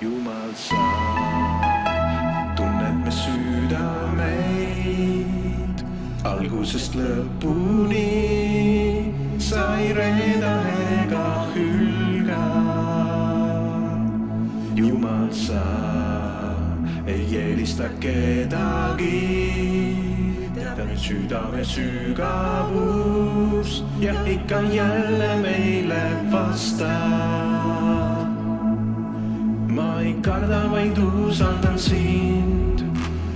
Jumal, sa tunned me südameid algusest lõpuni. sa ei reeda ega hülga. Jumal, sa ei eelista kedagi. tead nüüd südame sügavus ja ikka jälle meile vastad ma ei karda, vaid usaldan sind.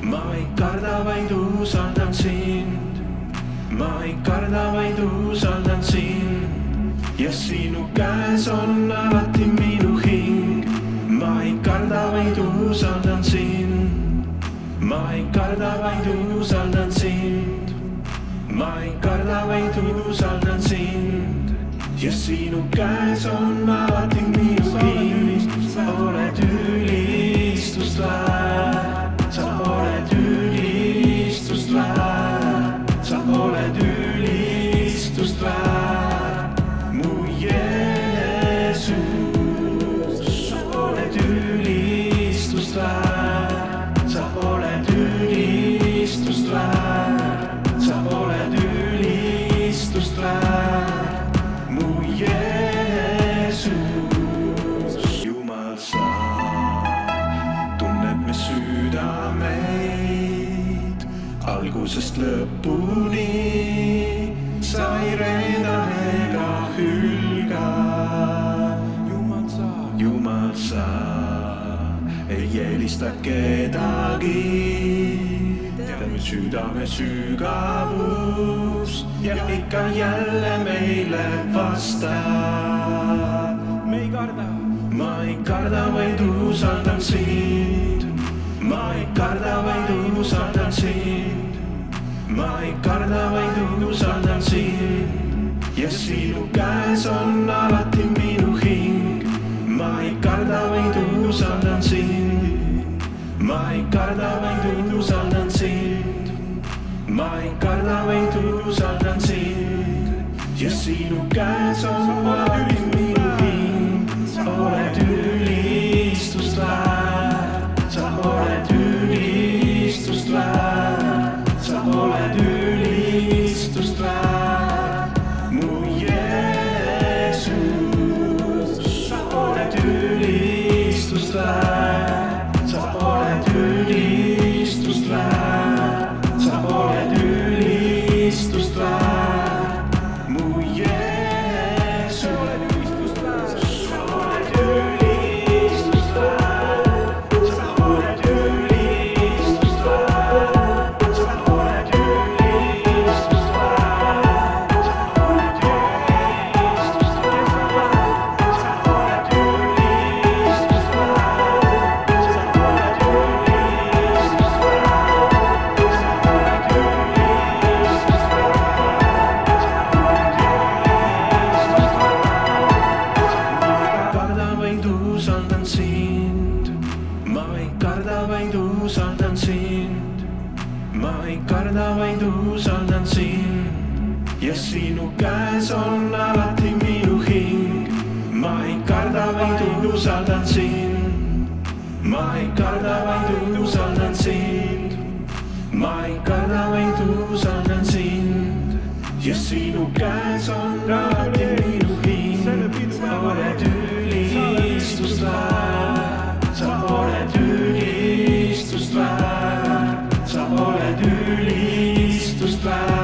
ma ei karda, vaid usaldan sind. ma ei karda, vaid usaldan sind. ja sinu käes on alati minu hing. ma ei karda, vaid usaldan sind. ma ei karda, vaid usaldan sind. ma ei karda, vaid usaldan sind. ja sinu käes on alati minu hing. Sa algusest lõpuni. sa ei reeda ega hülga. Jumal, sa, Jumal, sa ei eelista kedagi. nüüd südame sügavus ja ikka jälle meile vastad me ei karda, ma ei karda, vaid usaldan sind. ma ei karda, vaid usaldan sind. Ma ei karda, vaid usaldan sind. ja sinu käes on alati minu hing. ma ei karda, vaid usaldan sind. ma ei karda, vaid usaldan sind. ma ei karda, vaid usaldan sind. ja sinu käes on alati minu hing. Usaldan sind. ma ei karda, vaid usaldan sind. ma ei karda, vaid usaldan sind. ja sinu käes on alati minu hing. ma ei karda, vaid usaldan sind. ma ei karda, vaid usaldan sind. ma ei karda, vaid usaldan sind. ja sinu käes on sa oled ülistust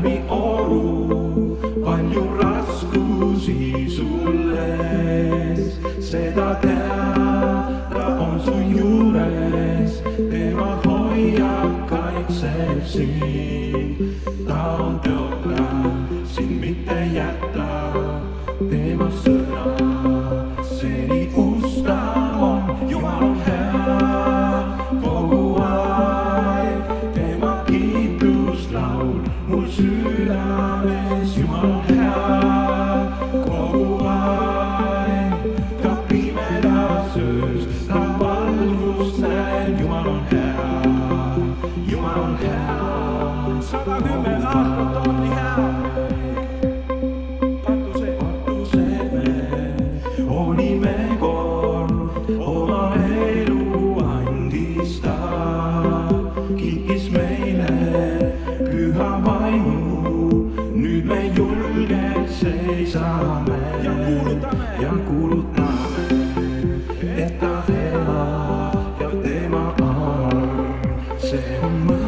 läbi oru, palju raskusi sul ees, seda teada on su juures, tema hoiab, kaitseb sind. seisame ja kuulutame, ja kuulutame, et ta elab ja tema on, see on mõte.